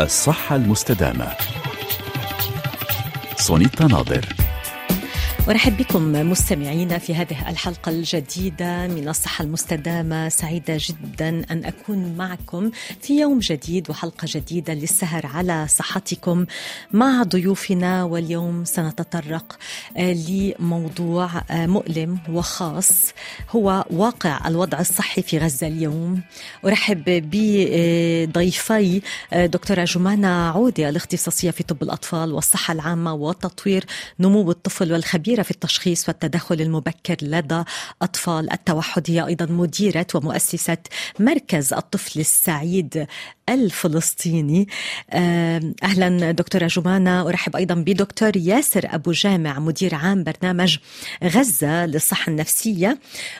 الصحة المستدامة. سونيتا ناظر. ارحب بكم مستمعينا في هذه الحلقة الجديدة من الصحة المستدامة. سعيدة جدا أن أكون معكم في يوم جديد وحلقة جديدة للسهر على صحتكم مع ضيوفنا. واليوم سنتطرق لموضوع مؤلم وخاص هو واقع الوضع الصحي في غزة اليوم. أرحب بضيفي دكتورة جمانة عوده الاختصاصية في طب الأطفال والصحة العامة وتطوير نمو الطفل والخبيره في التشخيص والتدخل المبكر لدى أطفال التوحد هي أيضا مديرة ومؤسسة مركز الطفل السعيد. الفلسطيني. أهلا دكتورة جمانة. أرحب أيضا بدكتور ياسر أبو جامع مدير عام برنامج غزة للصحة النفسية.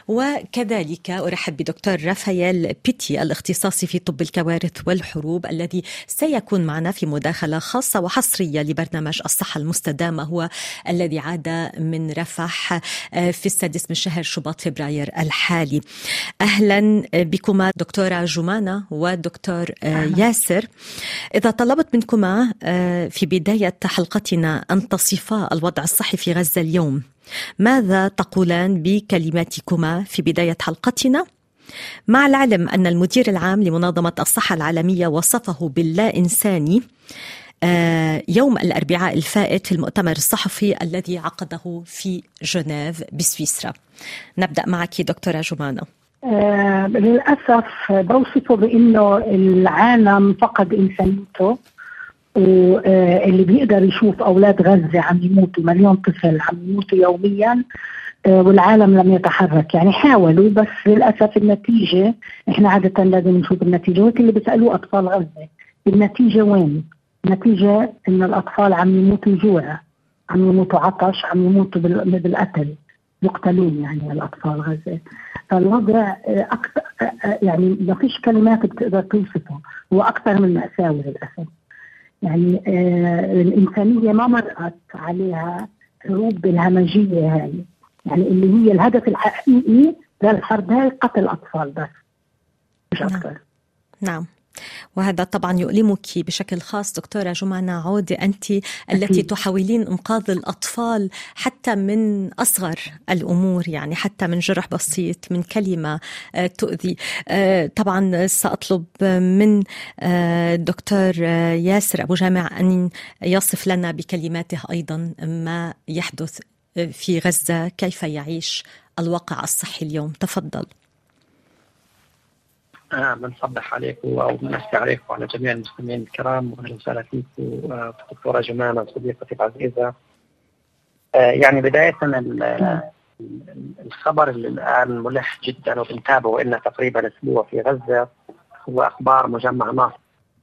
وكذلك أرحب بدكتور رافائيل بيتي الاختصاصي في طب الكوارث والحروب الذي سيكون معنا في مداخلة خاصة وحصرية لبرنامج الصحة المستدامة هو الذي عاد من رفح في السادس من شهر شباط فبراير الحالي. أهلا بكما دكتورة جمانة ودكتور ياسر. إذا طلبت منكما في بداية حلقتنا أن تصفا الوضع الصحي في غزة اليوم. ماذا تقولان بكلماتكما في بداية حلقتنا؟ مع العلم أن المدير العام لمنظمة الصحة العالمية وصفه باللا إنساني يوم الأربعاء الفائت في المؤتمر الصحفي الذي عقده في جنيف بسويسرا. نبدأ معك دكتورة جمانة. آه للأسف بوصفه بأنه العالم فقد إنسانيته واللي بيقدر يشوف أولاد غزة عم يموتوا مليون طفل عم يموتوا يوميا آه والعالم لم يتحرك. يعني حاولوا بس للأسف النتيجة إحنا عادة لازم نشوف النتيجة. وقت اللي بيسألوه أطفال غزة النتيجة وين؟ النتيجة إن الأطفال عم يموتوا جوع عم يموتوا عطش عم يموتوا بالقتل. مقتلين يعني الأطفال غزة. فالوضع أكثر يعني ما فيش كلمات بتقدر توصفه هو أكثر من مأساوي للأسف. يعني آه الإنسانية ما مرقت عليها حروب بالهمجية هاي. يعني اللي هي الهدف الحقيقي للحرب هاي قتل أطفال بس مش أكثر. نعم. نعم. وهذا طبعا يؤلمك بشكل خاص دكتورة جمعة عودة أنت التي تحاولين إنقاذ الأطفال حتى من أصغر الأمور يعني حتى من جرح بسيط من كلمة تؤذي. طبعا سأطلب من دكتور ياسر أبو جامع أن يصف لنا بكلماته أيضا ما يحدث في غزة كيف يعيش الواقع الصحي اليوم؟ تفضل. بنصبح عليكم أو بنمسي عليكم وعلى جميع المستمعين الكرام واهلا وسهلا فيكم دكتورة جمانة صديقتي العزيزة. يعني بداية الخبر اللي الآن ملح جدا وبنتابعه لنا تقريبا أسبوع في غزة هو أخبار مجمع ناصر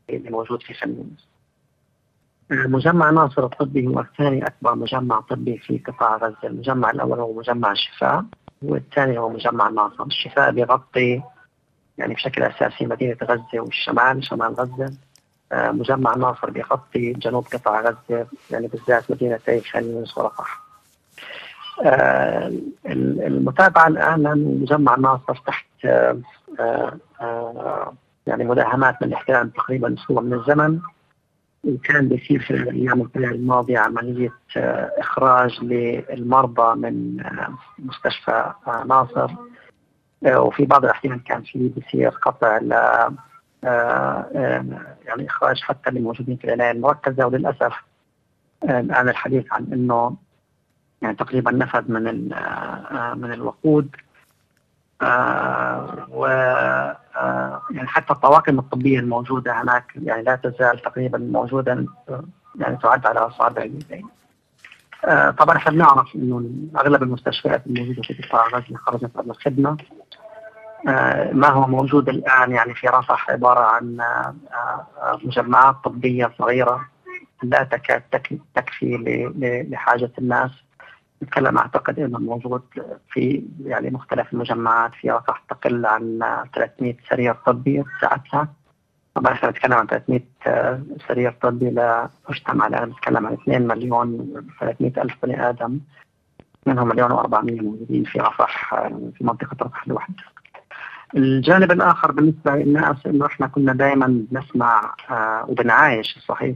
اللي موجود في خنيوس. مجمع ناصر الطبي هو ثاني أكبر مجمع طبي في قطاع غزة، المجمع الأول هو مجمع الشفاء والثاني هو مجمع ناصر، الشفاء بيغطي يعني بشكل أساسي مدينة غزة والشمال شمال غزة. آه مجمع ناصر بيغطي جنوب قطاع غزة يعني بالذات مدينتي خان يونس ورفح. آه المتابعة الآن لمجمع ناصر تحت آه يعني مداهمات من الاحتلال تقريبا أسبوع من الزمن. وكان بيصير في الأيام الماضية عملية إخراج للمرضى من مستشفى ناصر. وفي بعض الأحيان كان في بصير قطع ل يعني إخراج حتى اللي موجودين في العناية المركزة وللأسف الآن الحديث عن إنه يعني تقريبا نفذ من من الوقود و يعني حتى الطواقم الطبية الموجودة هناك يعني لا تزال تقريبا موجودا يعني تعد على اصابع اليدين. آه طبعا إحنا بنعرف إنه أغلب المستشفيات الموجودة في قطاع غزة خرجت عن الخدمة آه ما هو موجود الآن يعني في رفح عبارة عن آه مجمعات طبية صغيرة لا تكاد تكفي لحاجة الناس. نتكلم أعتقد إنه موجود في يعني مختلف المجمعات في رفح تقل عن 300 سرير طبي ساعتها. طبعا إحنا بنتكلم عن 300 سرير طبي لمجتمع الآن بنتكلم عن 2 مليون 300 ألف بني آدم. منهم مليون و400 موجودين في رفح في منطقة رفح لوحدها. الجانب الآخر بالنسبة للناس إنه إحنا كنا دائما نسمع آه وبنعايش صحيح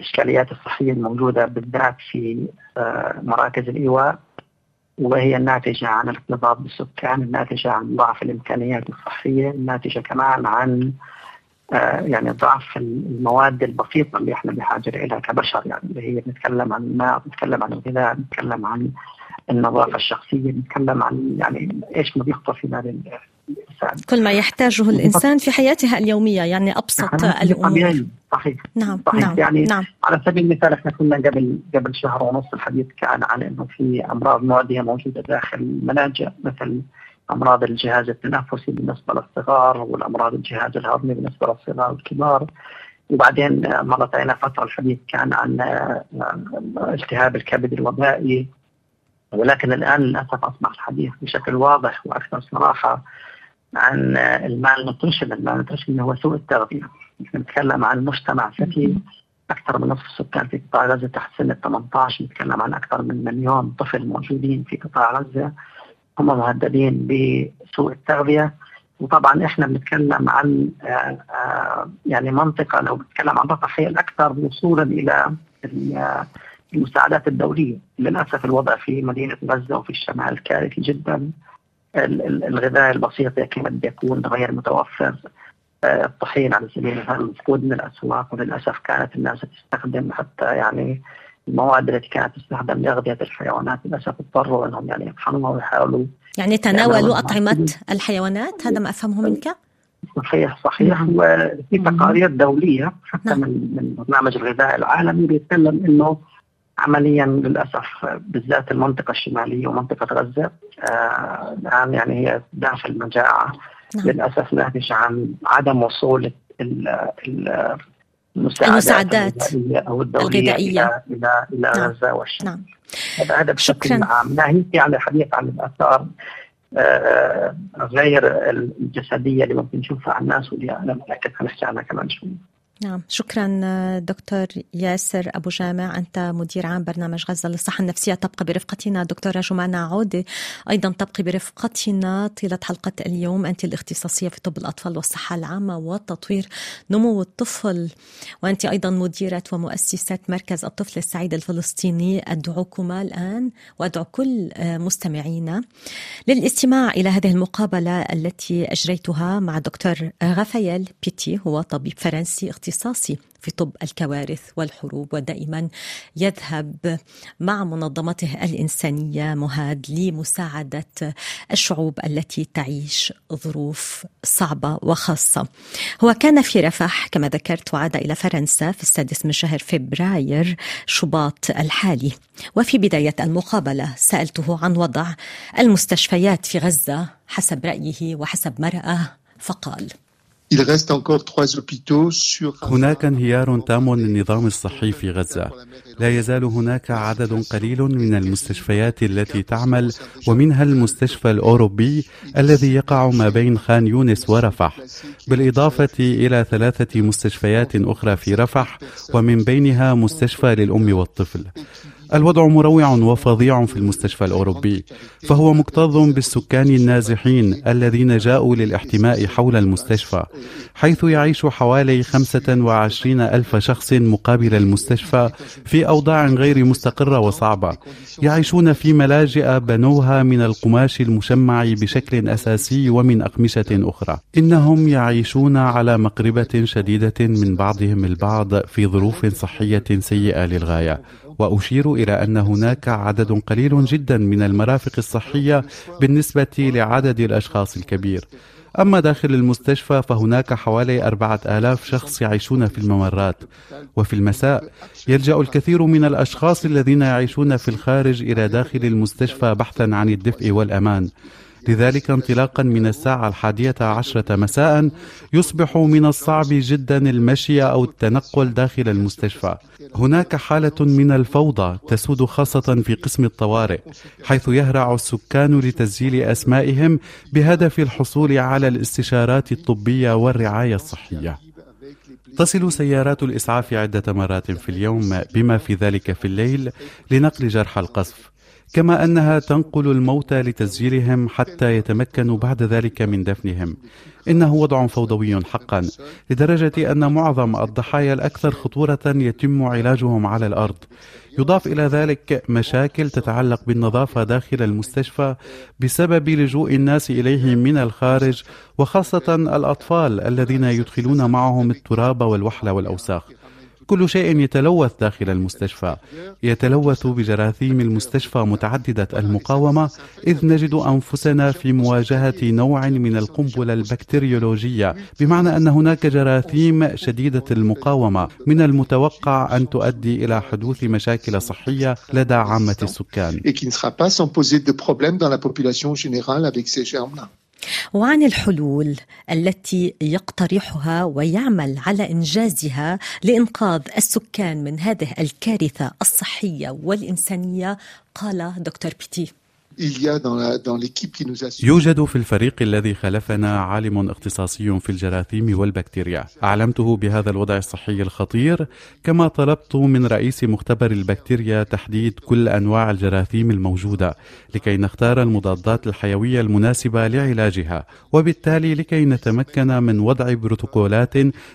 الإشكاليات الصحية الموجودة بالذات في آه مراكز الإيواء وهي الناتجه عن الاكتظاظ بالسكان، الناتجه عن ضعف الإمكانيات الصحية، الناتجه كمان عن آه يعني ضعف المواد البسيطة اللي إحنا بحاجة لها كبشر يعني اللي هي بنتكلم عن الماء، بنتكلم عن الغذاء، بنتكلم عن النظافة الشخصية بنتكلم عن يعني إيش ما بيخطر في بال الانسان كل ما يحتاجه الإنسان في حياته اليومية يعني أبسط الأمور. طبيعي صحيح. نعم صحيح. نعم يعني نعم. على سبيل المثال إحنا كنا قبل قبل شهر ونص الحديث كان عن إنه في أمراض معديه موجودة داخل الملاجئ مثل أمراض الجهاز التنفسي بالنسبة للصغار والأمراض الجهاز الهضمي بالنسبة للصغار والكبار. وبعدين مرت علينا فترة الحديث كان عن التهاب الكبد الوبائي ولكن الآن للأسف أصبح الحديث بشكل واضح وأكثر صراحة عن ال malnutrition، ال malnutrition هو سوء التغذية، نتكلم عن مجتمع فتي أكثر من نصف السكان في قطاع غزة تحت سن ال 18 نتكلم عن أكثر من مليون طفل موجودين في قطاع غزة هم مهددين بسوء التغذية. وطبعا إحنا بنتكلم عن يعني منطقة لو بنتكلم عن رفح هي الاكثر وصولا إلى المساعدات الدولية، للأسف الوضع في مدينة غزة وفي الشمال كارثي جدا. الغذاء البسيط يكاد يكون غير متوفر. الطحين على سبيل المثال مفقود من الأسواق وللأسف كانت الناس تستخدم حتى يعني المواد التي كانت تستخدم لأغذية الحيوانات للأسف اضطروا أنهم يعني يطحنوها ويحاولوا يعني تناولوا أطعمة الحيوانات هذا ما أفهمه منك؟ صحيح صحيح وفي تقارير دولية حتى نعم. من من برنامج الغذاء العالمي بيتكلم أنه عمليا للأسف بالذات المنطقة الشمالية ومنطقة غزة آه الآن يعني هي داخل مجاعه نعم. للأسف ناتج عن عدم وصول ال ال المساعدات المساعدات أو الدولية الغذائية. إلى إلى نعم. غزة والشمال نعم هذا بشكل. عام ناهيك عن الحديث عن الآثار آه، غير الجسدية اللي ممكن نشوفها على الناس واللي أنا متاكد حنحكي عنها كمان شوي نعم. شكرا دكتور ياسر أبو جامع. أنت مدير عام برنامج غزة للصحة النفسية. تبقى برفقتنا دكتورة جمانة عودة. أيضا تبقي برفقتنا طيلة حلقة اليوم. أنت الاختصاصية في طب الأطفال والصحة العامة وتطوير نمو الطفل. وأنت أيضا مديرة ومؤسسة مركز الطفل السعيد الفلسطيني. أدعوكما الآن وأدعو كل مستمعينا للاستماع إلى هذه المقابلة التي أجريتها مع دكتور غافيل بيتي. هو طبيب فرنسي اختصاصي في طب الكوارث والحروب ودائما يذهب مع منظمته الإنسانية مهاد لمساعدة الشعوب التي تعيش ظروف صعبة وخاصة. هو كان في رفح كما ذكرت وعاد إلى فرنسا في السادس من شهر فبراير شباط الحالي. وفي بداية المقابلة سألته عن وضع المستشفيات في غزة حسب رأيه وحسب مرأة فقال هناك انهيار تام للنظام الصحي في غزة. لا يزال هناك عدد قليل من المستشفيات التي تعمل ومنها المستشفى الأوروبي الذي يقع ما بين خان يونس ورفح. بالإضافة إلى ثلاثة مستشفيات أخرى في رفح ومن بينها مستشفى للأم والطفل. الوضع مروع وفظيع في المستشفى الأوروبي فهو مكتظ بالسكان النازحين الذين جاءوا للاحتماء حول المستشفى حيث يعيش حوالي 25 ألف شخص مقابل المستشفى في أوضاع غير مستقرة وصعبة يعيشون في ملاجئ بنوها من القماش المشمع بشكل أساسي ومن أقمشة أخرى. إنهم يعيشون على مقربة شديدة من بعضهم البعض في ظروف صحية سيئة للغاية. وأشير إلى أن هناك عدد قليل جدا من المرافق الصحية بالنسبة لعدد الأشخاص الكبير. أما داخل المستشفى فهناك حوالي أربعة آلاف شخص يعيشون في الممرات. وفي المساء يلجأ الكثير من الأشخاص الذين يعيشون في الخارج إلى داخل المستشفى بحثا عن الدفء والأمان. لذلك انطلاقا من الساعة الحادية عشرة مساء يصبح من الصعب جدا المشي أو التنقل داخل المستشفى. هناك حالة من الفوضى تسود خاصة في قسم الطوارئ حيث يهرع السكان لتسجيل أسمائهم بهدف الحصول على الاستشارات الطبية والرعاية الصحية. تصل سيارات الإسعاف عدة مرات في اليوم بما في ذلك في الليل لنقل جرحى القصف. كما أنها تنقل الموتى لتسجيلهم حتى يتمكنوا بعد ذلك من دفنهم. إنه وضع فوضوي حقا لدرجة أن معظم الضحايا الأكثر خطورة يتم علاجهم على الأرض. يضاف إلى ذلك مشاكل تتعلق بالنظافة داخل المستشفى بسبب لجوء الناس إليه من الخارج وخاصة الأطفال الذين يدخلون معهم التراب والوحل والأوساخ. كل شيء يتلوث داخل المستشفى. يتلوث بجراثيم المستشفى متعددة المقاومة إذ نجد أنفسنا في مواجهة نوع من القنبلة البكتيريولوجية. بمعنى أن هناك جراثيم شديدة المقاومة. من المتوقع أن تؤدي إلى حدوث مشاكل صحية لدى عامة السكان. وعن الحلول التي يقترحها ويعمل على إنجازها لإنقاذ السكان من هذه الكارثة الصحية والإنسانية قال دكتور بيتي. يوجد في الفريق الذي خلفنا عالم اختصاصي في الجراثيم والبكتيريا. أعلمته بهذا الوضع الصحي الخطير كما طلبت من رئيس مختبر البكتيريا تحديد كل أنواع الجراثيم الموجودة لكي نختار المضادات الحيوية المناسبة لعلاجها وبالتالي لكي نتمكن من وضع بروتوكولات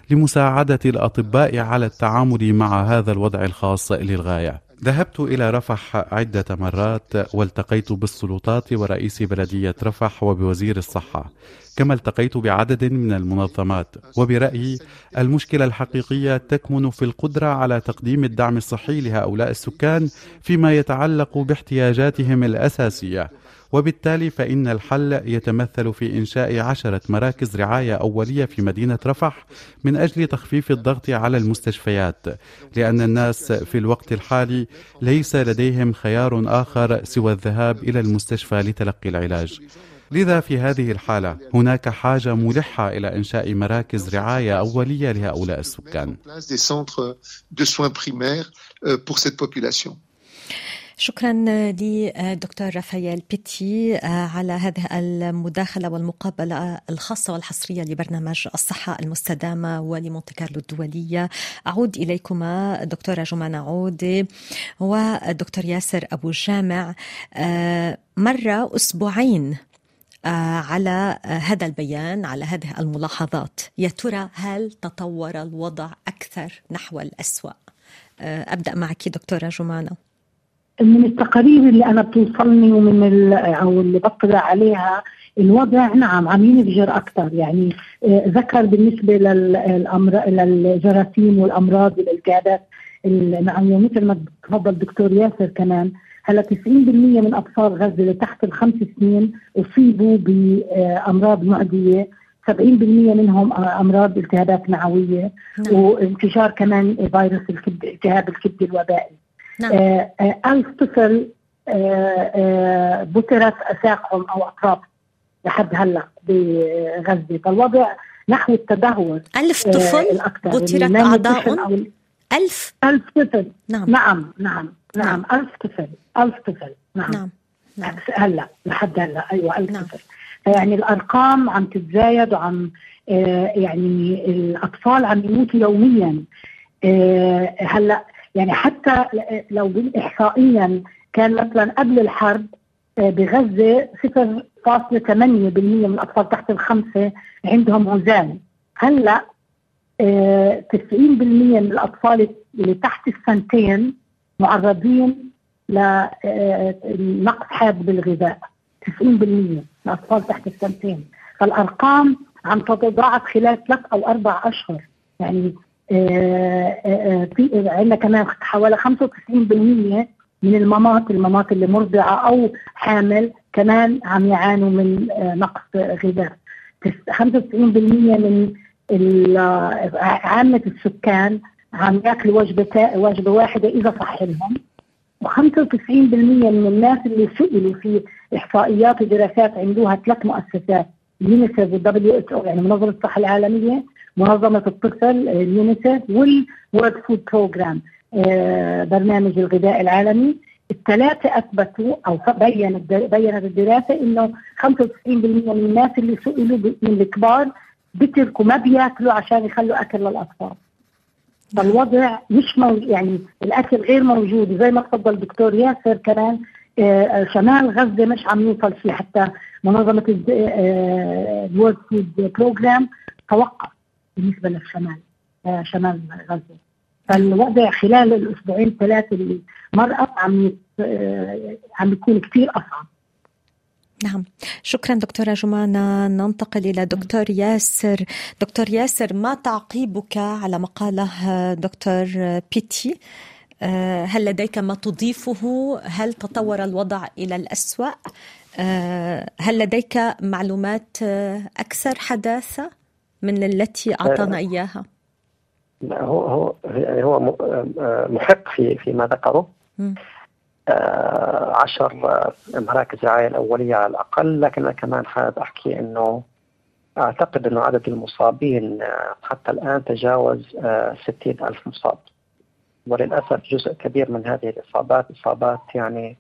لمساعدة الأطباء على التعامل مع هذا الوضع الخاص للغاية. ذهبت إلى رفح عدة مرات والتقيت بالسلطات ورئيس بلدية رفح وبوزير الصحة كما التقيت بعدد من المنظمات. وبرأيي المشكلة الحقيقية تكمن في القدرة على تقديم الدعم الصحي لهؤلاء السكان فيما يتعلق باحتياجاتهم الأساسية. وبالتالي فإن الحل يتمثل في إنشاء عشرة مراكز رعاية أولية في مدينة رفح من أجل تخفيف الضغط على المستشفيات لأن الناس في الوقت الحالي ليس لديهم خيار آخر سوى الذهاب إلى المستشفى لتلقي العلاج لذا في هذه الحالة هناك حاجة ملحة إلى إنشاء مراكز رعاية أولية لهؤلاء السكان. شكرا لدكتور رافائيل بيتي آه، على هذه المداخلة والمقابلة الخاصة والحصرية لبرنامج الصحة المستدامة ولمونتي كارلو الدولية. أعود إليكما دكتورة جمانة عودة والدكتور ياسر أبو جامع. آه، مرة أسبوعين آه، على هذا البيان على هذه الملاحظات. يا ترى هل تطور الوضع أكثر نحو الأسوأ؟ أبدأ معك دكتورة جمانة. من التقارير اللي أنا بتوصلني ومن أو اللي بطلع عليها الوضع نعم عم ينفجر أكثر يعني آه، ذكر بالنسبة للجراثيم والأمراض والالتهابات المعنويه مثل ما تفضل الدكتور ياسر كمان. هلا 90% من أطفال غزة اللي تحت الخمس سنين أصيبوا بأمراض معدية. 70% منهم أمراض التهابات معويه نعم. وانتشار كمان فيروس الكبد التهاب الكبد الوبائي. نعم. آه، آه، ألف طفل آه، بترت أساقهم أو أطراف لحد هلأ بغزة. فالوضع نحو التدهور ألف طفل بترت أعضاء؟ ألف ألف؟ طفل نعم. نعم نعم نعم. ألف طفل ألف طفل نعم نعم, نعم. هلأ لحد هلأ. أيوة ألف نعم. طفل يعني الأرقام عم تتزايد وعم يعني الأطفال عم يموتوا يوميا. هلأ يعني حتى لو احصائيا كان مثلا قبل الحرب آه، بغزة 0.8% من الأطفال تحت الخمسة عندهم عزال هلأ 90% آه، من الأطفال اللي تحت السنتين معرضين لنقص آه، حاد بالغذاء. 90% من الأطفال تحت السنتين. فالأرقام عم تتضاعف خلال ثلاث أو أربع أشهر. يعني في عندنا كمان حوالي 95% من المامات المامات اللي مرضعة أو حامل كمان عم يعانوا من نقص غذاء. 95% من عامة السكان عم ياكلوا وجبة وجبة واحدة إذا صح لهم. و95% من الناس اللي سئلوا في إحصائيات ودراسات عملتها ثلاث مؤسسات يونيسف وال WHO يعني منظمة الصحة العالمية منظمة الطفل اليونيسف وال World Food Programme برنامج الغذاء العالمي. الثلاثة أثبتوا أو بينت بينت الدراسة إنه 95% من الناس اللي سئلوا من الكبار بتركوا ما بياكلوا عشان يخلوا أكل للأطفال. فالوضع مش موجود يعني الأكل غير موجود. زي ما تفضل الدكتور ياسر كمان شمال غزة مش عم يوصل فيه. حتى منظمة ال World Food Programme توقف. بالنسبة للشمال شمال غزة. فالوضع خلال الأسبوعين الثلاثه اللي مرقت عم عم بيكون كثير أصعب. نعم. شكرا دكتورة جمانة. ننتقل إلى دكتور ياسر. دكتور ياسر ما تعقيبك على ما قاله دكتور بيتي؟ آه، هل لديك ما تضيفه؟ هل تطور الوضع إلى الأسوأ؟ آه، هل لديك معلومات آه، أكثر حداثة؟ من التي أعطانا إياها. هو هو هو محق في فيما ذكره. عشر مراكز رعاية الأولية على الأقل لكن أنا كمان حابب أحكي أنه أعتقد أنه عدد المصابين حتى الآن تجاوز ستين ألف مصاب. وللأسف جزء كبير من هذه الإصابات إصابات يعني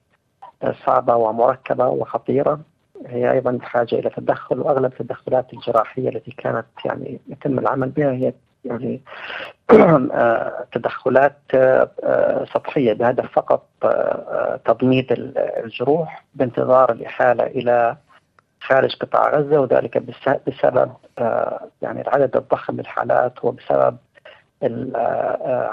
صعبة ومركبة وخطيرة. هي أيضا بحاجة إلى تدخل وأغلب التدخلات الجراحية التي كانت يعني يتم العمل بها هي يعني تدخلات سطحية بهدف فقط تضميد الجروح بانتظار الإحالة إلى خارج قطاع غزة وذلك بسبب يعني العدد الضخم من الحالات وبسبب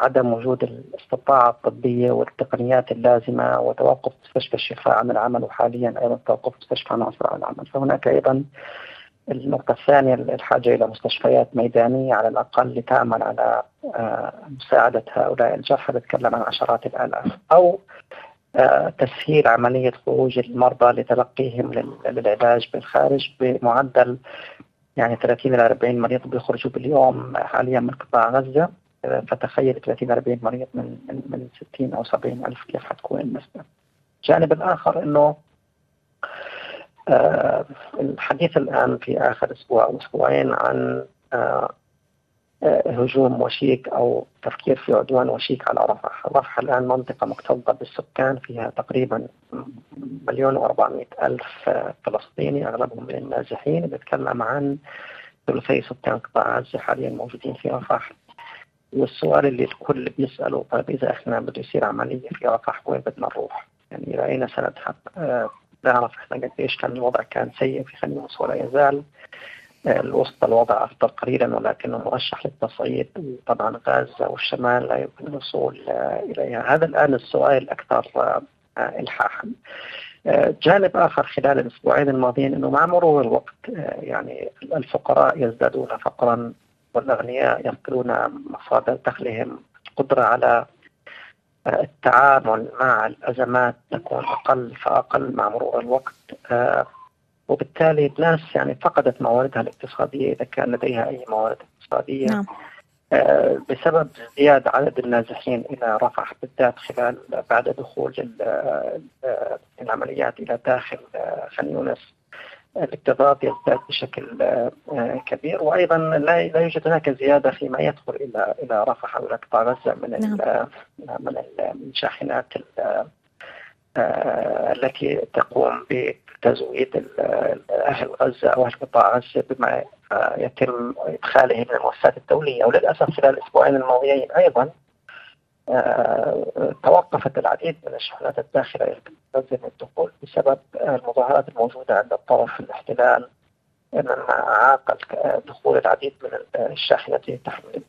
عدم وجود الاستطاعة الطبية والتقنيات اللازمة وتوقف مستشفى الشفاء عن العمل وحاليا أيضا توقف مستشفى ناصر عن العمل. فهناك أيضا النقطة الثانية الحاجة إلى مستشفيات ميدانية على الأقل لتعمل على آه، مساعدة هؤلاء الجرحى بتكلم عن عشرات الآلاف. أو آه، تسهيل عملية خروج المرضى لتلقيهم للعلاج بالخارج بمعدل يعني 30 إلى 40 مريض بيخرجوا باليوم حاليا من قطاع غزة. فتخيل 30 إلى 40 مريض من من من 60 أو 70 ألف كيف حتكون النسبة. الجانب الآخر إنه آه الحديث الآن في آخر أسبوع أو أسبوعين عن آه آه هجوم وشيك أو تفكير في عدوان وشيك على رفح. رفح الآن منطقة مكتظة بالسكان فيها تقريبا مليون وأربعمائة ألف فلسطيني أغلبهم من النازحين. بيتكلم عن ثلثي سكان قطاع غزة حاليا موجودين في رفح. والسؤال اللي الكل بيسأله طيب إذا إحنا بده يصير عملية في رفح وين بدنا نروح؟ يعني رأينا سنتحق آه نعرف إحنا قديش كان الوضع كان سيء في خليل ولا يزال الوسط الوضع أفضل قليلا ولكنه مرشح للتصعيد. طبعا غازة والشمال لا يمكن الوصول إليها. هذا الآن السؤال الأكثر إلحاحا. جانب آخر خلال الأسبوعين الماضيين أنه مع مرور الوقت يعني الفقراء يزدادون فقرا والأغنياء يفقدون مصادر دخلهم قدرة على التعامل مع الأزمات تكون أقل فأقل مع مرور الوقت وبالتالي الناس يعني فقدت مواردها الاقتصادية إذا كان لديها أي موارد اقتصادية نعم. آه، بسبب ازدياد عدد النازحين إلى رفح بالذات خلال بعد دخول العمليات إلى داخل آه، خان يونس الاكتظاظ يزداد بشكل آه، كبير وأيضا لا لا يوجد هناك زيادة فيما يدخل إلى إلى رفح أو إلى قطاع غزة من نعم. من الشاحنات التي تقوم تزويد أهل غزة أو أهل قطاع غزة بما يتم إدخاله من المؤسسات الدولية وللأسف خلال الأسبوعين الماضيين أيضا آه، توقفت العديد من الشحنات الداخلة إلى غزة الدخول بسبب المظاهرات الموجودة عند الطرف الاحتلال مما أعاق دخول العديد من الشاحنات تحمل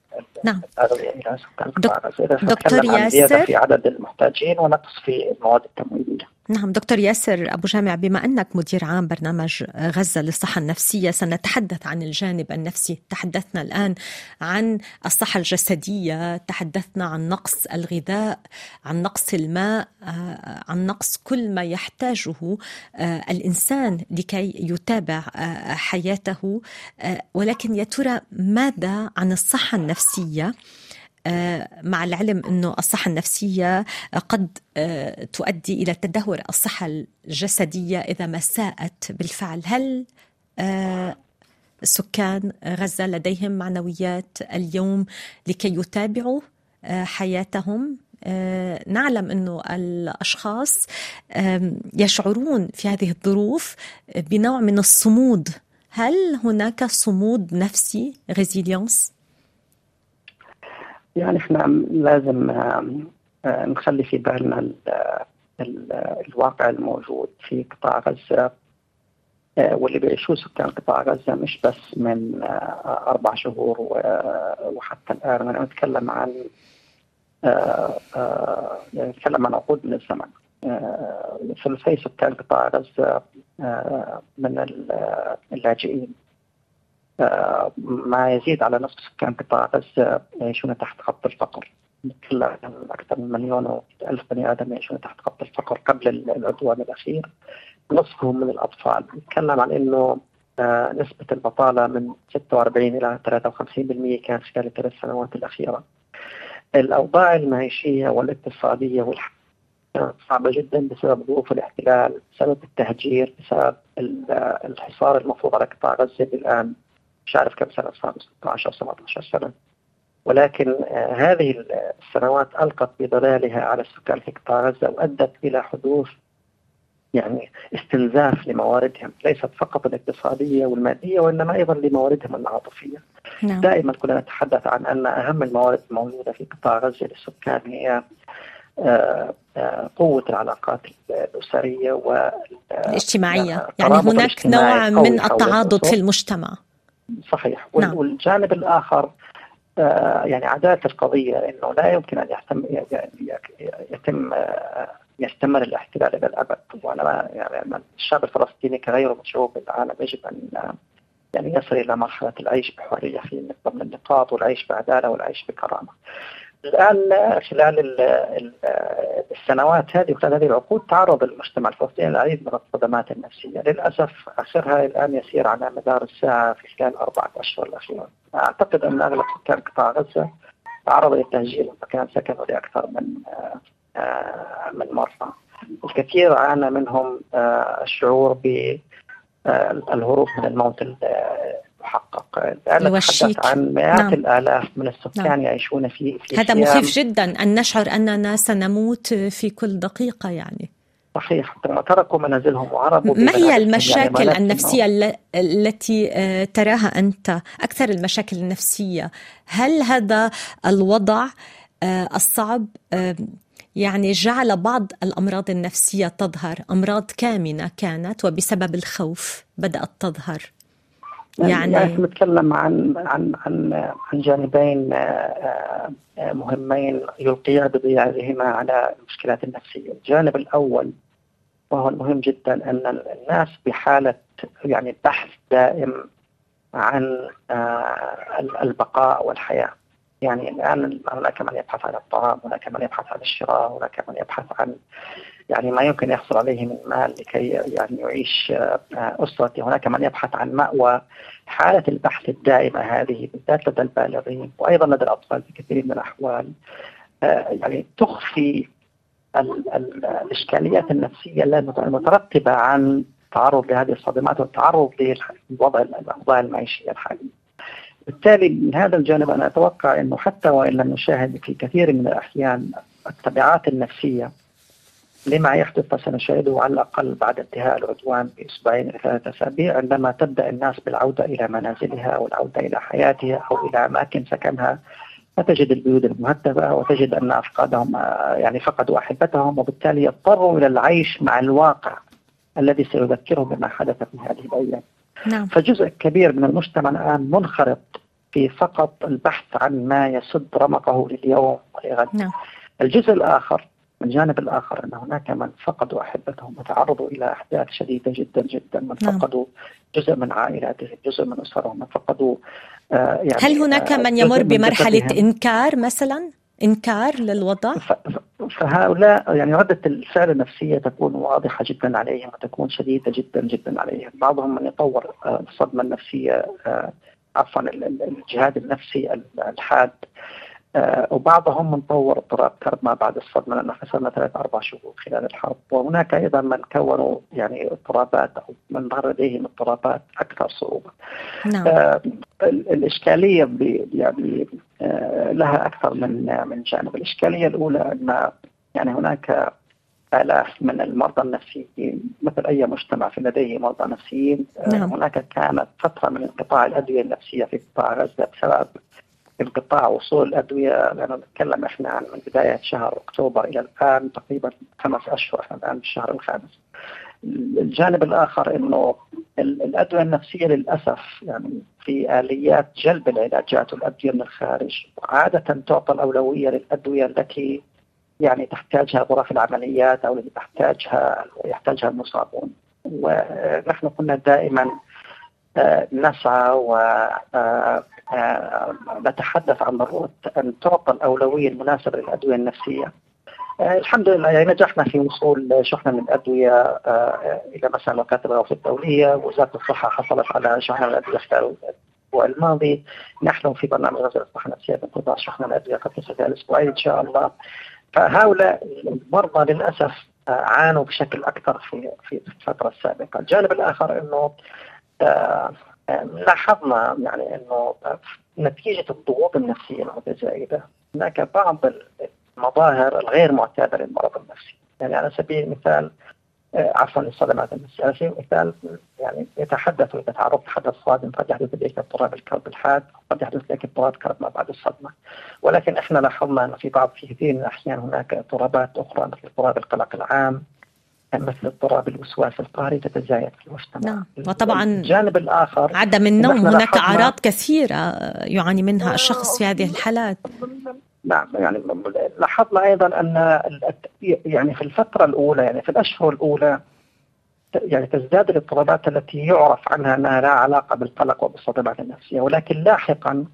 نعم. الأغذية إلى سكان قطاع غزة دكتور ياسر. في عدد المحتاجين ونقص في المواد التموينية نعم دكتور ياسر أبو جامع بما أنك مدير عام برنامج غزة للصحة النفسية سنتحدث عن الجانب النفسي. تحدثنا الآن عن الصحة الجسدية تحدثنا عن نقص الغذاء عن نقص الماء آه، عن نقص كل ما يحتاجه آه، الإنسان لكي يتابع آه، حياته ولكن يا ترى ماذا عن الصحة النفسية؟ مع العلم إنه الصحة النفسية قد آه، تؤدي إلى تدهور الصحة الجسدية إذا ما ساءت بالفعل. هل آه، سكان غزة لديهم معنويات اليوم لكي يتابعوا حياتهم؟ نعلم إنه الأشخاص يشعرون في هذه الظروف بنوع من الصمود. هل هناك صمود نفسي ريزيليونس يعني إحنا لازم آه، نخلي في بالنا الواقع الموجود في قطاع غزة. واللي بيعيشوه سكان قطاع غزة مش بس من أربع شهور وحتى الآن. أنا نتكلم عن يعني نتكلم عن عقود من الزمن. ثلثي سكان قطاع غزة من اللاجئين. ما يزيد على نصف سكان قطاع غزة يعيشون تحت خط الفقر. أكثر من مليون و ألف بني آدم يعيشون تحت خط الفقر قبل العدوان الأخير. نصفهم من الأطفال. نتكلم عن أنه نسبة البطالة من 46 إلى 53% كانت خلال الثلاث سنوات الأخيرة. الأوضاع المعيشية والاقتصادية والحياة صعبة جدا بسبب ظروف الاحتلال بسبب التهجير بسبب الحصار المفروض على قطاع غزة الآن مش عارف كم سنة صار 16 أو 17 سنة. ولكن هذه السنوات ألقت بظلالها على السكان في قطاع غزة وأدت إلى حدوث يعني استنزاف لمواردهم ليست فقط الاقتصادية والمادية وإنما أيضا لمواردهم العاطفية. نعم. دائما كنا نتحدث عن أن أهم الموارد الموجودة في قطاع غزة للسكان هي قوة العلاقات الأسرية والاجتماعية يعني هناك نوع من التعاضد في المجتمع. صحيح نعم. والجانب الآخر يعني عدالة القضية أنه لا يمكن أن يحتم يتم يستمر الاحتلال إلى الأبد وأنا يعني الشعب الفلسطيني كغيره من شعوب العالم يجب أن يعني يصل إلى مرحلة العيش بحرية في ضمن النقاط والعيش بعدالة والعيش بكرامة. الان خلال السنوات هذه وخلال هذه العقود تعرض المجتمع الفلسطيني للعديد من الصدمات النفسية، للأسف آخرها الان يسير على مدار الساعة في خلال أربعة اشهر الاخيره. أعتقد أن أغلب سكان قطاع غزة تعرضوا للتهجير مكان سكنوا لأكثر من من مرة الكثير عانى منهم الشعور بالهروب من الموت المحقق الآن نتحدث عن مئات نعم. الآلاف من السكان نعم. يعيشون في, في هذا مخيف جدا أن نشعر أننا سنموت في كل دقيقة يعني. صحيح. تركوا منازلهم وهربوا ما هي المشاكل يعني النفسية التي تراها أنت؟ أكثر المشاكل النفسية. هل هذا الوضع الصعب؟ يعني جعل بعض الأمراض النفسية تظهر أمراض كامنة كانت وبسبب الخوف بدأت تظهر. يعني, يعني نتكلم عن عن عن عن جانبين مهمين يلقيا بضياعهما على المشكلات النفسية، الجانب الأول وهو المهم جدا أن الناس بحالة يعني بحث دائم عن البقاء والحياة. يعني الآن هناك من يبحث عن الطعام، هناك من يبحث عن الشراء، هناك من يبحث عن يعني ما يمكن يحصل عليه من مال لكي يعني يعيش اسرته، هناك من يبحث عن مأوى، حالة البحث الدائمة هذه بالذات لدى البالغين وأيضا لدى الأطفال في كثير من الأحوال يعني تخفي ال ال الإشكاليات النفسية المترتبة عن التعرض لهذه الصدمات والتعرض للوضع الاوضاع المعيشية الحالية. بالتالي من هذا الجانب أنا أتوقع إنه حتى وإن لم نشاهد في كثير من الأحيان التبعات النفسية لما يحدث فسنشاهده على الأقل بعد انتهاء العدوان بأسبوعين إلى ثلاثة أسابيع عندما تبدأ الناس بالعودة إلى منازلها والعودة إلى حياتها أو إلى أماكن سكنها فتجد البيوت المهدبه وتجد أن أفقادهم يعني فقدوا أحبتهم وبالتالي يضطروا إلى العيش مع الواقع الذي سيذكرهم بما حدث في هذه الأيام. نعم. فجزء كبير من المجتمع الآن منخرط في فقط البحث عن ما يسد رمقه لليوم ولغد نعم. الجزء الآخر من الجانب الآخر أن هناك من فقدوا أحبتهم وتعرضوا إلى أحداث شديدة جدا جدا من نعم. فقدوا جزء من عائلاتهم جزء من أسرهم من فقدوا آه يعني هل هناك آه من يمر بمرحلة إنكار مثلا؟ إنكار للوضع؟ فهؤلاء يعني ردة الفعل النفسية تكون واضحة جدا عليهم وتكون شديدة جدا جدا عليهم بعضهم من يطور الصدمة النفسية عفوا الجهاد النفسي الحاد وبعضهم من طور اضطراب كرب ما بعد الصدمة لأنه خسرنا ثلاث أربع شهور خلال الحرب وهناك أيضا من كونوا يعني اضطرابات أو من ظهر لديهم اضطرابات أكثر صعوبة نعم. آه الإشكالية يعني آه لها أكثر من من جانب الإشكالية الأولى أن يعني هناك آلاف من المرضى النفسيين مثل أي مجتمع في لديه مرضى نفسيين نعم. هناك كانت فترة من انقطاع الأدوية النفسية في قطاع غزة بسبب انقطاع وصول الأدوية لأنه نتكلم إحنا عن من بداية شهر أكتوبر إلى الآن تقريبا خمس أشهر إحنا الآن في الشهر الخامس. الجانب الآخر إنه الأدوية النفسية للأسف يعني في آليات جلب العلاجات والأدوية من الخارج عادة تعطى الأولوية للأدوية التي يعني تحتاجها غرف العمليات أو التي تحتاجها يحتاجها المصابون ونحن كنا دائما نسعى ونتحدث آه، آه، عن ضروره أن تعطى الأولوية المناسبة للأدوية النفسية. الحمد لله يعني نجحنا في وصول شحنة من الأدوية إلى مثلا وكاله الغوث الدولية، وزارة الصحة حصلت على شحنة من الأدوية خلال الأسبوع الماضي، نحن في برنامج غزل الصحة النفسية بانتظار شحنة من الأدوية قد تصل الاسبوعين إن شاء الله. فهؤلاء المرضى للأسف عانوا بشكل أكثر في في الفترة السابقة، الجانب الآخر إنه آه، آه، لاحظنا يعني إنه نتيجة الضغوط النفسية المتزايدة. هناك بعض المظاهر الغير معتاده للمرض النفسي، يعني على سبيل المثال آه، عفوا الصدمات النفسية، على سبيل المثال يعني يتحدث اذا تعرضت حدث صادم قد يحدث اليك اضطراب الكرب الحاد، قد يحدث لك اضطراب كرب ما بعد الصدمة، ولكن إحنا لاحظنا إنه في بعض في كثير من الأحيان هناك اضطرابات أخرى مثل اضطراب القلق العام، مثل اضطراب الوسواس القهري تتزايد في المجتمع. نعم. وطبعا الجانب الآخر عدم النوم هناك أعراض كثيرة يعاني منها الشخص في هذه الحالات. نعم يعني لاحظنا أيضا أن يعني في الفترة الأولى يعني في الأشهر الأولى يعني تزداد الاضطرابات التي يعرف عنها أنها لا علاقة بالقلق وبالصدمات النفسية ولكن لاحقا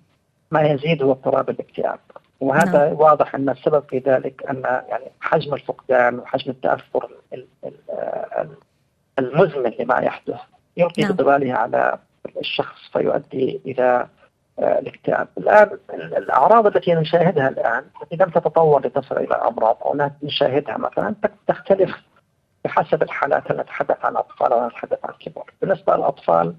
ما يزيد هو اضطراب الاكتئاب. وهذا نعم. واضح أن السبب في ذلك أن يعني حجم الفقدان وحجم التأثر المزمن لما يحدث يلقي نعم. بظلاله على الشخص فيؤدي إلى آه، الاكتئاب. الآن الأعراض التي نشاهدها الآن التي لم تتطور لتصل إلى أمراض أو نشاهدها مثلا تختلف بحسب الحالات نتحدث عن أطفال ونتحدث عن كبار، بالنسبة للأطفال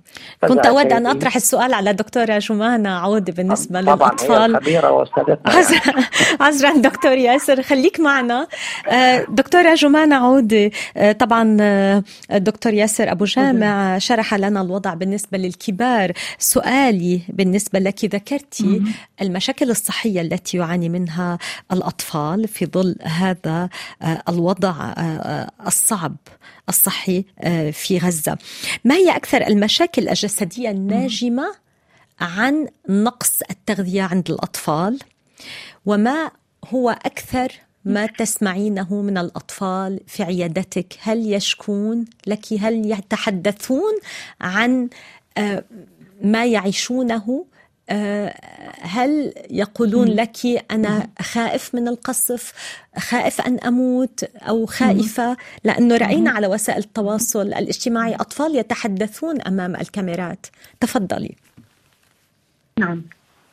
كنت أود أن أطرح السؤال على دكتورة جمانه عودي بالنسبة طبعا للأطفال. هي خبيره وأستاذتنا يعني. عذرا دكتور ياسر خليك معنا. آه، دكتورة جمانه عودي آه، طبعا آه، الدكتور ياسر أبو جامع شرح لنا الوضع بالنسبة للكبار. سؤالي بالنسبة لك ذكرتي المشاكل الصحية التي يعاني منها الأطفال في ظل هذا الوضع الصحي الصعب الصحي آه، في غزة. ما هي أكثر المشاكل الجسدية الناجمة عن نقص التغذية عند الأطفال؟ وما هو أكثر ما تسمعينه من الأطفال في عيادتك؟ هل يشكون لك؟ هل يتحدثون عن آه، ما يعيشونه هل يقولون لك أنا خائف من القصف خائف أن أموت أو خائفة؟ لأنه رأينا على وسائل التواصل الاجتماعي أطفال يتحدثون أمام الكاميرات. تفضلي. نعم.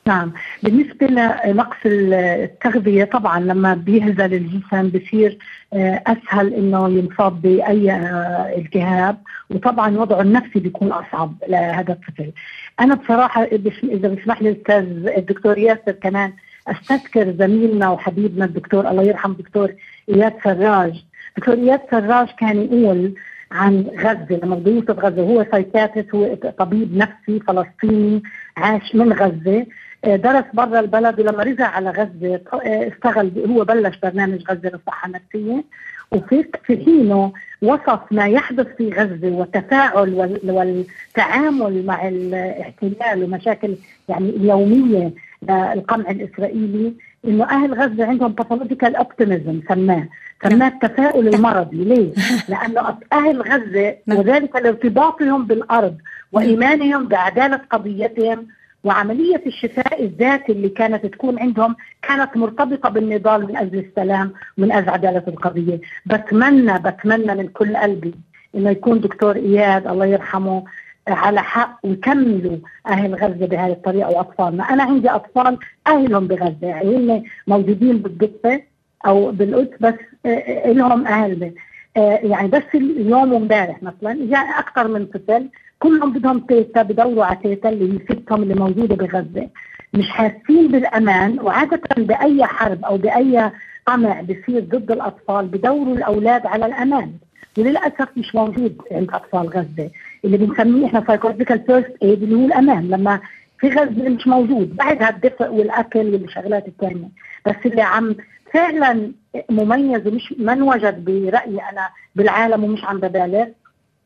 نعم. بالنسبة لنقص التغذية طبعا لما بيهزل الجسم بصير آه، أسهل إنه ينصاب بأي آه، التهاب. وطبعا وضعه النفسي بيكون أصعب لهذا الطفل. أنا بصراحة إذا بسمح لي الأستاذ الدكتور ياسر كمان أستذكر زميلنا وحبيبنا الدكتور الله يرحم الدكتور إياد سراج. دكتور إياد سراج كان يقول عن غزة لما بده يوصف غزة هو سايكاتريست هو طبيب نفسي فلسطيني عاش من غزة. درس برا البلد ولما رجع على غزة آه، اشتغل هو بلش برنامج غزة للصحة النفسية. وفي في حينه وصف ما يحدث في غزة والتفاعل والتعامل مع الاحتلال ومشاكل يعني اليوميه للقمع الإسرائيلي إنه أهل غزة عندهم pathological optimism سماه. سماه التفاؤل المرضي. ليه؟ لأنه أهل غزة نعم. وذلك لارتباطهم بالأرض وإيمانهم بعدالة قضيتهم وعملية الشفاء الذاتي اللي كانت تكون عندهم كانت مرتبطة بالنضال من أجل السلام ومن أجل عدالة القضية. بتمنى بتمنى من كل قلبي إنه يكون دكتور إياد الله يرحمه على حق ويكملوا أهل غزة بهذه الطريقة وأطفالنا. أنا عندي أطفال أهلهم بغزة يعني هم موجودين بالضفة أو بالقدس بس آه، آه، لهم أهل. آه، يعني بس اليوم وامبارح مثلا جاء أكثر من طفل كلهم بدهم تيتا بدوروا على تيتا اللي هي ستهم اللي موجودة بغزة. مش حاسين بالأمان وعادة بأي حرب أو بأي قمع بصير ضد الأطفال بدوروا الأولاد على الأمان. وللأسف مش موجود عند أطفال غزة. اللي بنسميه إحنا psychological first aid اللي هو الأمان. لما في غزة مش موجود بعدها الدفء والأكل والشغلات الثانية بس اللي عم فعلا مميز ومش ما انوجد برأيي أنا بالعالم ومش عم ببالغ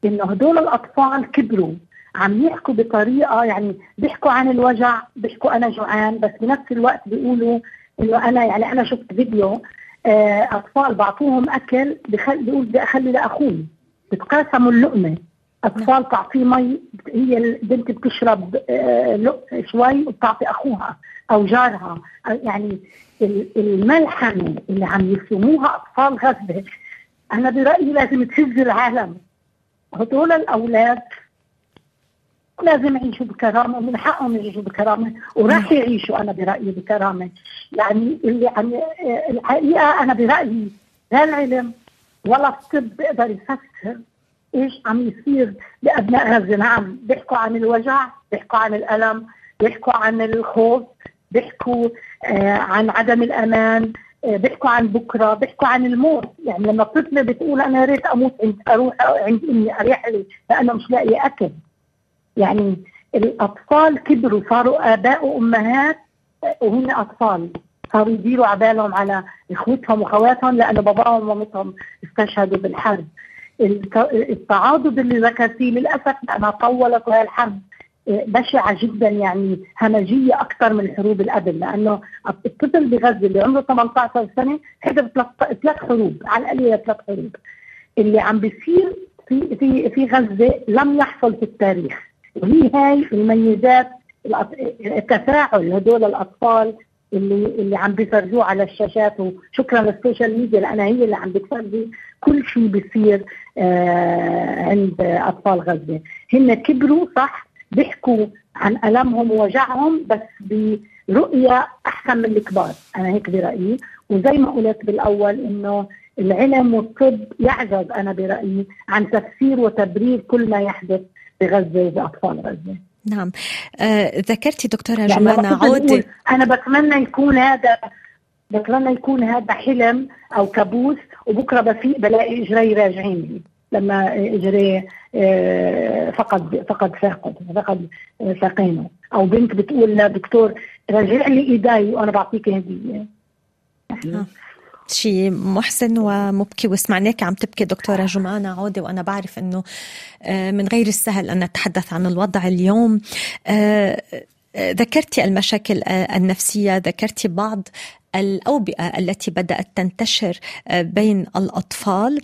انه هدول الأطفال كبروا عم يحكوا بطريقة يعني بيحكوا عن الوجع بيحكوا أنا جوعان بس بنفس الوقت بيقولوا إنه أنا يعني أنا شفت فيديو آه، أطفال بعطوهم أكل بخل بيقول بدي أخلي لأخوي بتقاسموا اللقمة. أطفال تعطيه مي هي البنت بتشرب آه، شوي وبتعطي أخوها أو جارها. يعني الملحمة اللي عم يرسموها أطفال غزه أنا برأيي لازم تهز العالم. هدول الأولاد لازم يعيشوا بكرامة من حقهم يعيشوا بكرامة وراح يعيشوا أنا برأيي بكرامة. يعني اللي عم الحقيقة أنا برأيي لا العلم ولا الطب بيقدر يفسر إيش عم يصير بابناء غزه نعم بيحكوا عن الوجع بيحكوا عن الألم بيحكوا عن الخوف بيحكوا آه عن عدم الأمان بيحكوا عن بكرة بيحكوا عن الموت. يعني لما الطفله بتقول أنا يا ريت أموت عند أروح عند امي أريح لي لأنه مش لاقي أكل. يعني الأطفال كبروا صاروا آباء وأمهات وهم أطفال. صاروا يديروا عبالهم على إخوتهم واخواتهم لأنه باباهم ومامتهم استشهدوا بالحرب. التعاضد اللي ذكر فيه للأسف لأنها طولت وهي الحرب. بشعة جدا يعني همجية أكثر من الحروب اللي قبل لأنه الطفل بغزة اللي عمره 18 سنة حضر ثلاث حروب على القليلة ثلاث حروب. اللي عم بيصير في في في غزة لم يحصل في التاريخ. وهي هاي الميزات التفاعل هدول الأطفال اللي اللي عم بيفرجوه على الشاشات. وشكرا للسوشيال ميديا لانها هي اللي عم بتفرجي كل شيء بيصير آه عند أطفال غزة، هن كبروا صح؟ بيحكوا عن ألمهم ووجعهم بس برؤية أحسن من الكبار، أنا هيك برأيي، وزي ما قلت بالأول إنه العلم والطب يعجز أنا برأيي عن تفسير وتبرير كل ما يحدث بغزة وباطفال غزة. نعم. آه ذكرتي دكتورة يعني جمانة عودة أنا بتمنى يكون هذا بتمنى يكون هذا حلم أو كابوس وبكرة بفيق بلاقي إجري راجعين لما إجري آه فقد فقد ساقط فقد ساقينه. أو بنت بتقول لدكتور راجع لي إيدي وأنا بعطيك هدية. آه. شيء محزن ومبكي وسمعناك عم تبكي دكتورة جمانة عودة وأنا بعرف آه، من غير السهل أن نتحدث عن الوضع اليوم. آه، آه، ذكرتي المشاكل النفسية ذكرتي بعض الأوبئة التي بدأت تنتشر بين الأطفال.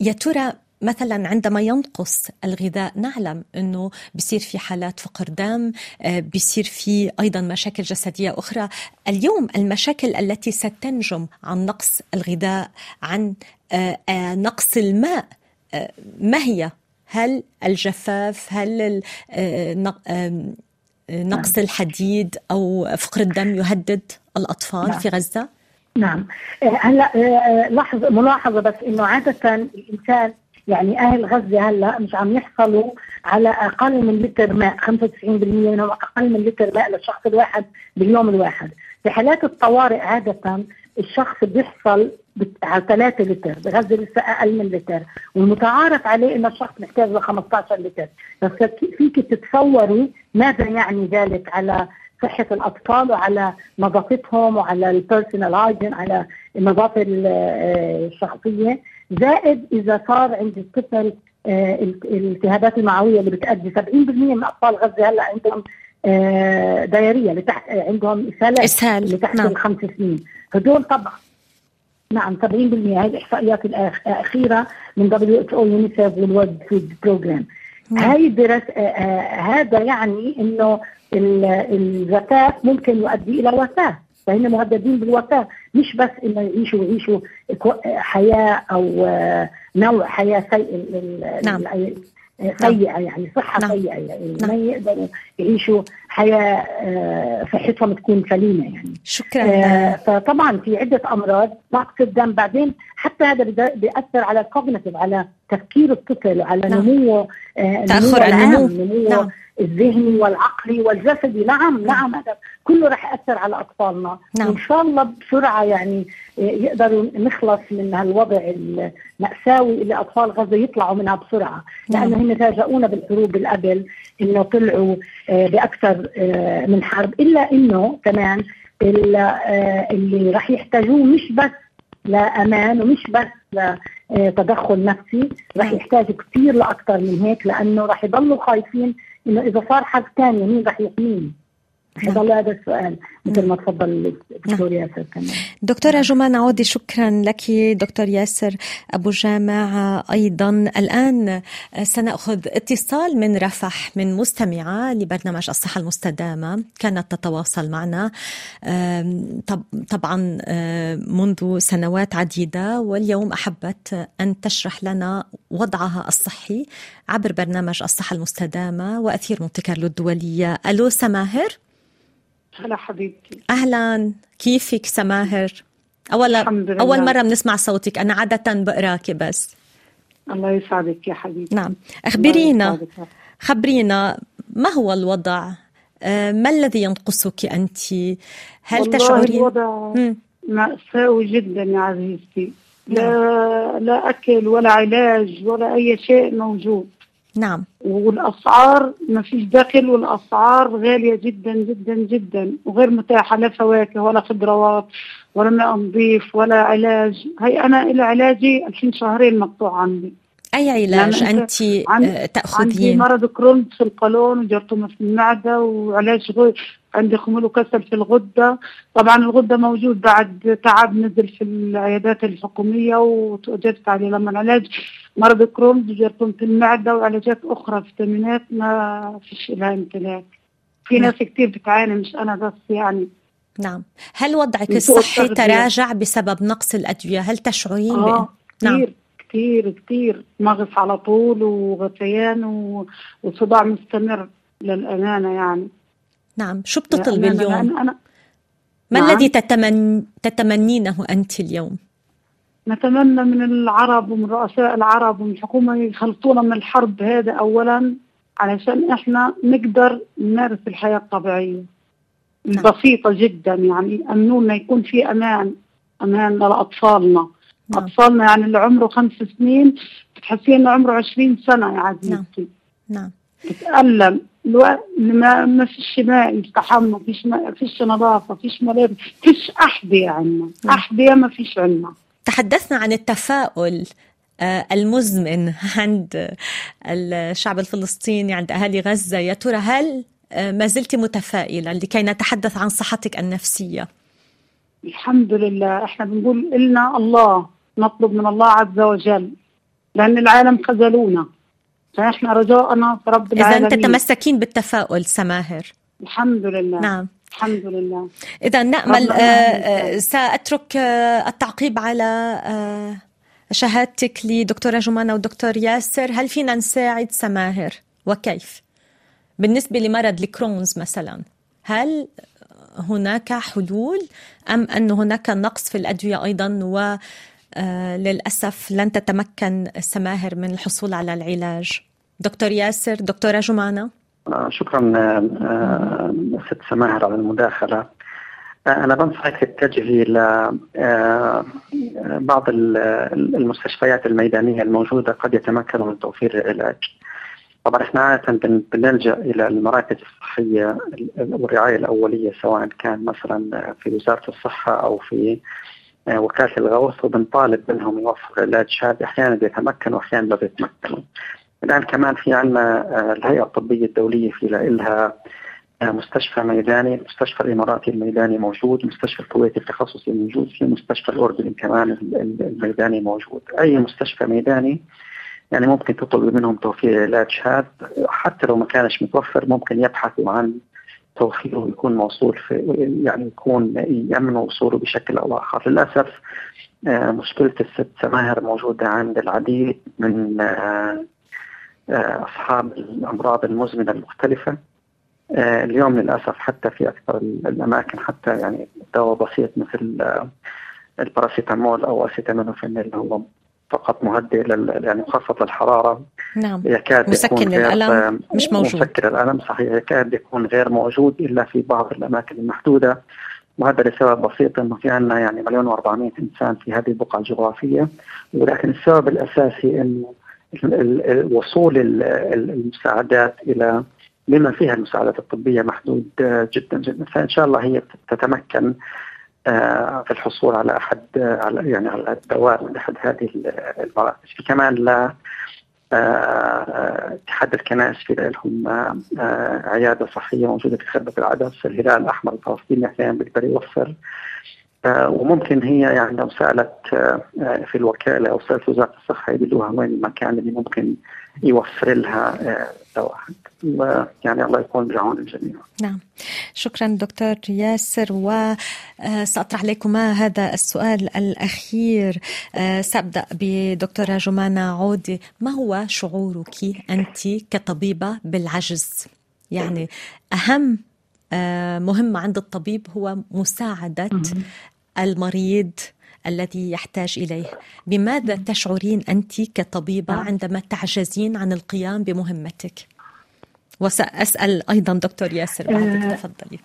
يا ترى مثلا عندما ينقص الغذاء نعلم إنه بصير في حالات فقر دم آه، بصير في أيضا مشاكل جسدية أخرى اليوم المشاكل التي ستنجم عن نقص الغذاء عن آه، آه، نقص الماء ما هي هل الجفاف هل نقص نعم. الحديد أو فقر الدم يهدد الأطفال نعم. في غزة نعم هلأ لاحظ ملاحظة بس إنه عادة الإنسان يعني أهل غزة هلأ مش عم يحصلوا على أقل من لتر ماء 95% منهم أقل من لتر ماء للشخص الواحد باليوم الواحد. في حالات الطوارئ عادة الشخص بيحصل على 3 لتر بغزه لسه أقل من لتر والمتعارف عليه ان الشخص محتاج ل 15 لتر. بس فيك تتصوري ماذا يعني ذلك على صحة الأطفال وعلى نظافتهم وعلى ال personal hygiene على النظافة الشخصية؟ زائد إذا صار عند الطفل آه، الالتهابات المعوية اللي بتؤدي 70% من اطفال غزة هلأ عندهم آه، diarrhea اللي تحت آه، عندهم اسهال إسهال. اللي تحت نعم. الخمس سنين. هدول طبعا. نعم 70% هاي الإحصائيات الأخيرة من WHO يونيسيف وال World Food Programme. هاي دراسه هذا يعني إنه الزكاه ممكن يؤدي إلى وفاة. فهم مهددين بالوفاه مش بس إنه يعيشوا يعيشوا حياة أو نوع حياة سيء نعم. سيئة يعني صحة نعم. سيئة يعني نعم. ما يقدروا يعيشوا حياة آه، صحتهم تكون سليمة يعني شكرا آه فطبعا في عدة أمراض نقص الدم بعدين حتى هذا بيأثر على الكوجنيتيف على تفكير الطفل وعلى نعم. نموه آه تأخر النمو نموه نعم. الذهني والعقلي والجسدي نعم نعم هذا كله رح يأثر على أطفالنا نعم. إن شاء الله بسرعة يعني يقدروا نخلص من هالوضع المأساوي اللي أطفال غزة يطلعوا منها بسرعة نعم. لأنه هم فاجئونا بالحروب اللي قبل إنه طلعوا آه، بأكثر آه، من حرب إلا إنه كمان آه، اللي رح يحتاجوه مش بس لأمان ومش بس لتدخل نفسي رح نعم. يحتاجوا كثير لأكثر من هيك لأنه رح يضلوا خايفين إنه إذا صار حد ثاني مين رح يحميني؟ يضل هذا السؤال مثل ما تفضل الدكتور ياسر كمان. دكتورة جمان عودي شكرا لك دكتور ياسر. أبو جامع أيضا الآن سنأخذ اتصال من رفح من مستمعة لبرنامج الصحة المستدامة. كانت تتواصل معنا طبعا منذ سنوات عديدة. واليوم أحبت أن تشرح لنا وضعها الصحي عبر برنامج الصحة المستدامة وأثير مونتي كارلو الدولية. ألو سماهر؟ هلا حبيبتي. أهلا. كيفك سماهر؟ اول أول مرة بنسمع صوتك. أنا عادة بقراكي بس. الله يسعدك يا حبيبتي. نعم. اخبرينا خبرينا ما هو الوضع؟ آه، ما الذي ينقصك أنت؟ هل تشعرين الوضع مأساوي جدا يا عزيزتي. لا نعم. لا أكل ولا علاج ولا أي شيء موجود. نعم. والأسعار ما فيش دخل والأسعار غالية جدا جدا جدا وغير متاحة لا فواكه ولا خضروات ولا ماء نظيف ولا علاج. هي أنا إلى علاجي الحين شهرين مقطوع عندي. أي علاج يعني أنت آه، تأخذين؟ عندي مرض كرونز في القولون وجرثومة في المعدة وعلاج عندي خمول وكسل في الغدة. طبعا الغدة موجود بعد تعب نزل في العيادات الحكومية وتوجدت عليه لما العلاج. مرض كرونز وجرثومه المعدة وعلاجات أخرى فيتامينات ما فيش لها امتلاك. في نعم. ناس كثير بتعاني مش أنا بس يعني. نعم. هل وضعك الصحي تراجع بسبب نقص الأدوية؟ هل تشعرين آه نعم. كثير كثير مغص على طول وغثيان وصداع مستمر للأمانة يعني. نعم شو بتطلبي اليوم؟ أنا أنا ما نعم. الذي تتمن... تتمنينه أنت اليوم؟ نتمنى من العرب ومن رؤساء العرب ومن الحكومة يخلصونا من الحرب هذا أولا علشان إحنا نقدر نمارس الحياة الطبيعية نعم. بسيطة جدا يعني أمنونا يكون في أمان أمان لأطفالنا نعم. أطفالنا يعني اللي عمره خمس سنين بتحسين عمره عشرين سنة يا عزيزتي نعم. نعم تتألم ما ما فيش ماء يستحمى ما فيش ما فيش نظافة فيش ملابس فيش أحذية عندنا. أحذية ما فيش عندنا. تحدثنا عن التفاؤل آه، المزمن عند الشعب الفلسطيني عند أهالي غزة. يا ترى هل آه، ما زلت متفائلة لكي نتحدث عن صحتك النفسية؟ الحمد لله. إحنا بنقول إلنا الله نطلب من الله عز وجل لأن العالم خذلونا. فاحنا رجاءنا في رب العالمين. اذا تتمسكين بالتفاؤل سماهر. الحمد لله. نعم. الحمد لله. إذا نأمل آه, آه، سأترك آه التعقيب على آه شهادتك لدكتورة جمانة والدكتور ياسر. هل فينا نساعد سماهر؟ وكيف؟ بالنسبة لمرض الكرونز مثلا هل هناك حلول أم أن هناك نقص في الأدوية أيضا؟ و آه، للأسف لن تتمكن السماهر من الحصول على العلاج. دكتور ياسر دكتورة جمانة. آه، شكرا آه، ست سماهر على المداخلة. أنا بنصحك تتجهي إلى بعض المستشفيات الميدانية الموجودة قد يتمكنوا من توفير العلاج. طبعا إحنا عادة بنلجأ إلى المراكز الصحية والرعاية الأولية سواء كان مثلا في وزارة الصحة أو في آه، وكالة الغوث وبنطالب منهم يوفروا علاج شهادة أحيانا بيتمكنوا واحيانا ما بيتمكنوا. الآن كمان في عندنا آه، الهيئة الطبية الدولية في لها آه، مستشفى ميداني، المستشفى الإماراتي الميداني موجود، مستشفى الكويتي التخصصي موجود، في مستشفى الاردني كمان الميداني موجود، أي مستشفى ميداني يعني ممكن تطلب منهم توفير علاج شاذ حتى لو ما كانش متوفر ممكن يبحثوا عن توفيره يكون موصول في يعني يكون يمن وصوله بشكل أو اخر للأسف آه، مشكلة الست سماهر موجودة عند العديد من آه، آه، أصحاب الأمراض المزمنة المختلفة. اليوم للأسف حتى في أكثر الأماكن حتى يعني دواء بسيط مثل الباراسيتامول أو أسيتامينوفين اللي هو فقط مهدئ يعني مخفض للحراره نعم. يكاد مسكن يكون غير الألم مش موجود. مسكن الألم صحيح. يكاد يكون غير موجود إلا في بعض الأماكن المحدودة. وهذا لسبب بسيط إنه في عندنا يعني مليون و400 إنسان في هذه البقعة الجغرافية. ولكن السبب الأساسي إنه وصول المساعدات إلى بما فيها المساعدات الطبية محدود جدا جدا. فإن شاء الله هي تتمكن في الحصول على أحد على يعني على الدواء من أحد هذه المراكز في كمان لا اتحاد الكنائس في لهم آه، عيادة صحية موجودة في خربة العدس. الهلال الأحمر الفلسطيني أحيانا بيقدر يوفر آه، وممكن هي يعني لو سألت في الوكالة أو سألت وزارة الصحة يدلوها وين المكان اللي ممكن يوفر لها دواء يعني الله يكون بعون الجميع نعم. شكرا دكتور ياسر. وسأطرح لكما هذا السؤال الأخير. آه، سأبدأ بدكتورة جمانة عودي. ما هو شعورك أنت كطبيبة بالعجز؟ يعني أهم آه، مهمة عند الطبيب هو مساعدة المريض الذي يحتاج إليه. بماذا تشعرين أنت كطبيبة عندما تعجزين عن القيام بمهمتك؟ وسأسأل أيضا دكتور ياسر بعدك آه، تفضلي.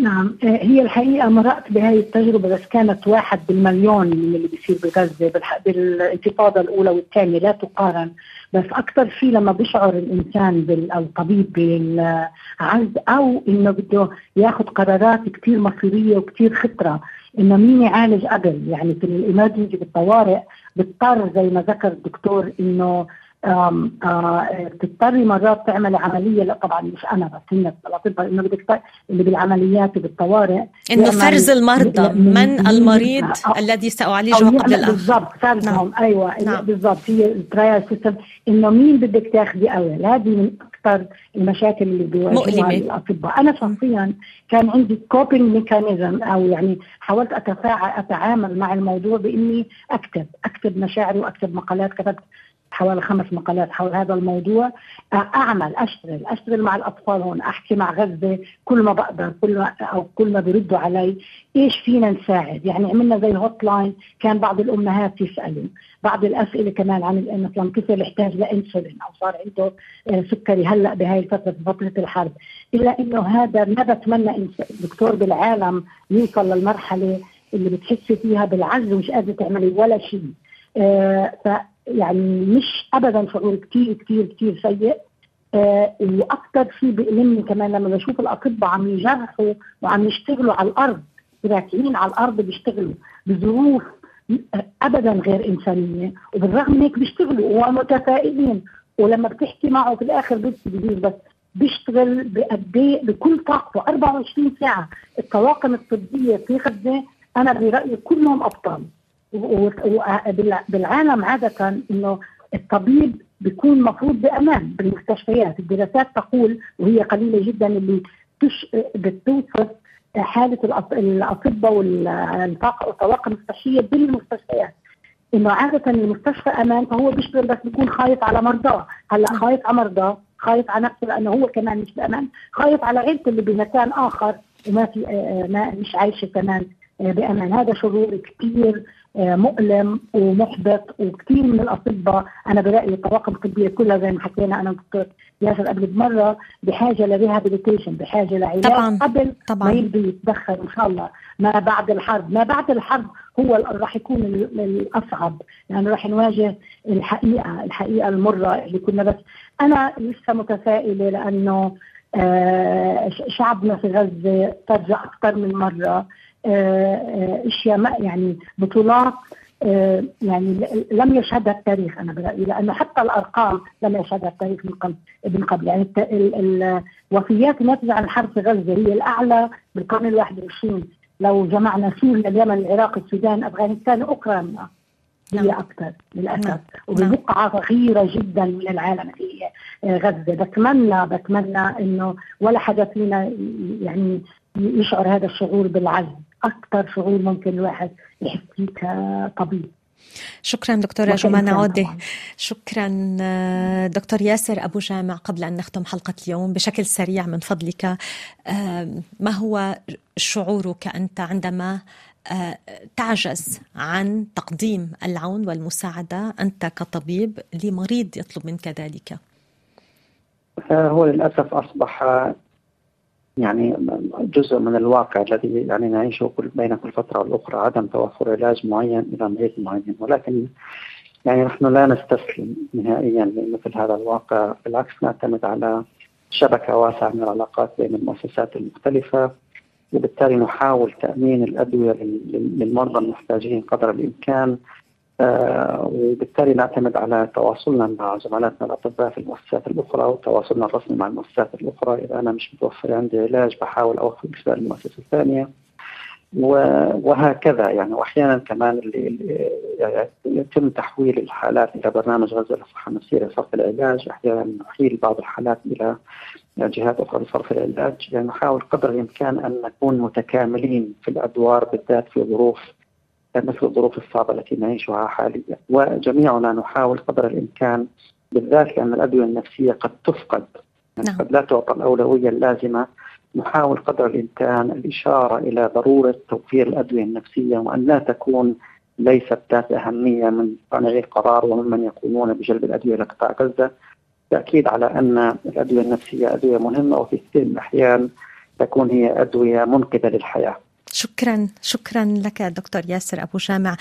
نعم. آه، هي الحقيقة مرقت بهاي التجربة بس كانت واحد بالمليون من اللي بيصير بغزة بالانتفاضة الأولى والثانية لا تقارن. بس أكثر شيء لما بيشعر الإنسان بال أو الطبيب بالعجز أو إنه بده ياخذ قرارات كثير مصيرية وكثير خطرة إنه مين يعالج قبل يعني في الإمرجنسي بالطوارئ بيضطر زي ما ذكر الدكتور إنه بتضطري مرات تعملي عملية لا طبعا مش أنا بس هن الاطباء إنه بدك اللي بالعمليات وبالطوارئ انه فرز المرضى من المريض الذي سأعالجه قبل الآخر بالضبط فرزهم نعم. أيوه نعم. بالضبط هي ال triage system إنه مين بدك تاخذي أول؟ هذه من أكثر المشاكل اللي بيواجهوها الأطباء. أنا شخصيا كان عندي coping mechanism أو يعني حاولت أتفاعل أتعامل مع الموضوع بإني أكتب أكتب مشاعري وأكتب مقالات كتبت حوالي خمس مقالات حول هذا الموضوع. أعمل أشتغل أشتغل مع الأطفال هون أحكي مع غزة كل ما بقدر كل ما أو كل ما بيردوا علي. إيش فينا نساعد؟ يعني عملنا زي ال hotline كان بعض الأمهات يسألوا بعض الأسئلة كمان عن مثلا طفل يحتاج لإنسولين أو صار عنده آه، سكري هلأ بهاي الفترة فترة الحرب. إلا إنه هذا ما بتمنى دكتور بالعالم يوصل للمرحلة اللي بتحسي فيها بالعجز ومش قادره تعملي ولا شيء. آه يعني مش ابدا شعور كثير كثير كثير سيء. آه وأكثر شيء بيألمني كمان لما بشوف الأطباء عم يجرحوا وعم يشتغلوا على الأرض راكعين على الأرض بيشتغلوا بظروف ابدا غير إنسانية وبالرغم من هيك بيشتغلوا ومتفائلين. ولما بتحكي معه في الآخر بيجي بس بيشتغل بقد إيه؟ بكل طاقته 24 ساعة. الطواقم الطبية في غزة أنا برأيي كلهم أبطال. وبالعالم عادة إنه الطبيب بيكون مفروض بأمان بالمستشفيات، الدراسات تقول وهي قليلة جدا اللي تش بتوصف حالة الأطباء والطواقم الصحيه بالمستشفيات. إنه عادة المستشفى أمان فهو بيشتغل بس بيكون خايف على مرضاه، هلأ خايف على مرضاه، خايف على نفسه لأنه هو كمان مش بأمان، خايف على عيلته اللي بمكان آخر وما في ما مش عايشة كمان بأمان، هذا شعور كثير آه، مؤلم ومحبط وكثير من الأطباء. أنا برأيي الطواقم الطبية كلها زي ما حكينا أنا والدكتور ياسر قبل بمرة بحاجة لريهابيليتيشن بحاجة لعلاج طبعا قبل طبعا. ما يبدو يتدخل إن شاء الله. ما بعد الحرب ما بعد الحرب هو راح يكون الأصعب. لأنه يعني راح نواجه الحقيقة الحقيقة المرة اللي كنا بس. أنا لسه متفائلة لأنه آه شعبنا في غزة ترجع أكثر من مرة. آه، آه، أشياء يعني بطولات آه، يعني لم يشهدها التاريخ أنا برايي لأنه حتى الأرقام لم يشهدها التاريخ من قبل من قبل. يعني الوفيات الناتجه عن الحرب في غزة هي الأعلى بالقرن ال 21 لو جمعنا سوريا اليمن العراق السودان أفغانستان أوكرانيا هي نعم. أكثر للأسف. نعم. وببقعه صغيره جدا من العالم هي غزة. بتمنى بتمنى إنه ولا حدا فينا يعني يشعر هذا الشعور بالعجز أكثر شعور ممكن الواحد يحس فيه كطبيب. شكرا دكتورة جمانة عودة. شكرا آه، دكتور ياسر أبو جامع قبل أن نختم حلقة اليوم. بشكل سريع من فضلك آه، ما هو شعورك أنت عندما آه، تعجز عن تقديم العون والمساعدة أنت كطبيب لمريض يطلب منك ذلك؟ هو للأسف أصبح يعني جزء من الواقع الذي يعني نعيشه بين كل فترة والأخرى عدم توفر علاج معين إلى مريض معين. ولكن يعني نحن لا نستسلم نهائيا لمثل هذا الواقع بالعكس نعتمد على شبكة واسعة من العلاقات بين المؤسسات المختلفة وبالتالي نحاول تأمين الأدوية للمرضى المحتاجين قدر الإمكان. آه وبالتالي نعتمد على تواصلنا مع زملائنا الأطباء في المؤسسات الأخرى وتواصلنا الرسمي مع المؤسسات الأخرى. إذا أنا مش متوفر عندي علاج بحاول أوفر بالنسبة للمؤسسة الثانية. وهكذا يعني. وأحيانا كمان اللي يتم تحويل الحالات إلى برنامج غزة للصحة النفسية لصرف العلاج. أحيانا نحيل بعض الحالات إلى جهات أخرى لصرف العلاج. يعني نحاول قدر الإمكان أن نكون متكاملين في الأدوار بالذات في ظروف مثل الظروف الصعبة التي نعيشها حاليا وجميعنا نحاول قدر الإمكان بالذات لأن الأدوية النفسية قد تفقد يعني نعم. قد لا تعطى الأولوية اللازمة نحاول قدر الإمكان الإشارة إلى ضرورة توفير الأدوية النفسية وأن لا تكون ليست ذات أهمية من صانعي القرار وممن يقومون بجلب الأدوية لقطاع غزة تأكيد على أن الأدوية النفسية أدوية مهمة وفي كثير من الأحيان تكون هي أدوية منقذة للحياة. شكرا شكرا لك دكتور ياسر أبو جامع.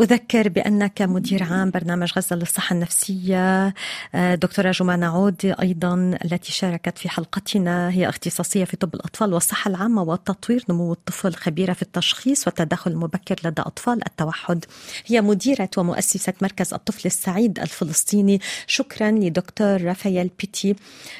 أذكر بأنك مدير عام برنامج غزة للصحة النفسية. آه، دكتورة جمانه عود أيضا التي شاركت في حلقتنا. هي اختصاصية في طب الأطفال والصحة العامة وتطوير نمو الطفل خبيره في التشخيص والتدخل المبكر لدى أطفال التوحد. هي مديرة ومؤسسة مركز الطفل السعيد الفلسطيني. شكرا لدكتور رافائيل بيتي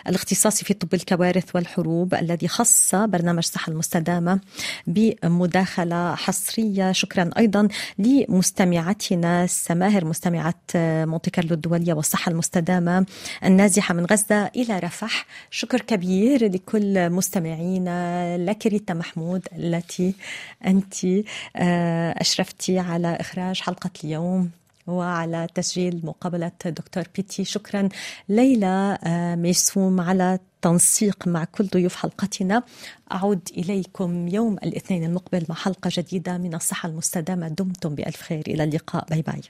الاختصاصي في طب الكوارث والحروب الذي خص برنامج الصحه المستدامة ب مداخلة حصرية. شكرا أيضا لمستمعتنا سماهر مستمعة مونتي كارلو الدولية والصحة المستدامة النازحة من غزة إلى رفح. شكر كبير لكل مستمعينا. لك ريتا محمود التي أنت آه، أشرفتي على إخراج حلقة اليوم. وعلى تسجيل مقابلة دكتور بيتي. شكرا ليلى آه، ميسوم على تنسيق مع كل ضيوف حلقتنا. أعود إليكم يوم الاثنين المقبل مع حلقة جديدة من الصحة المستدامة. دمتم بألف خير. إلى اللقاء. باي باي.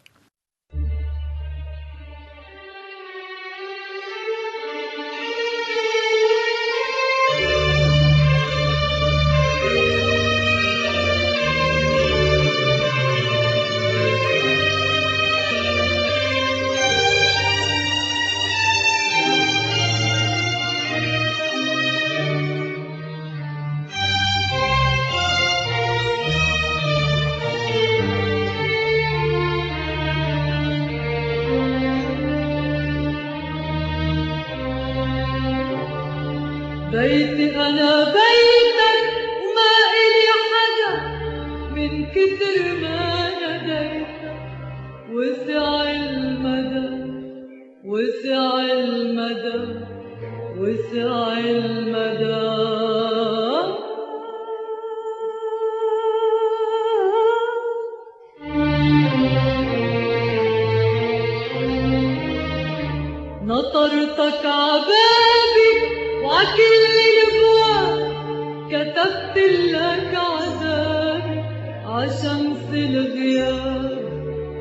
كتبت لك عذابي عشمس الغياب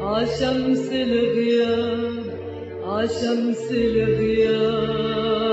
عشمس الغياب عشمس الغياب.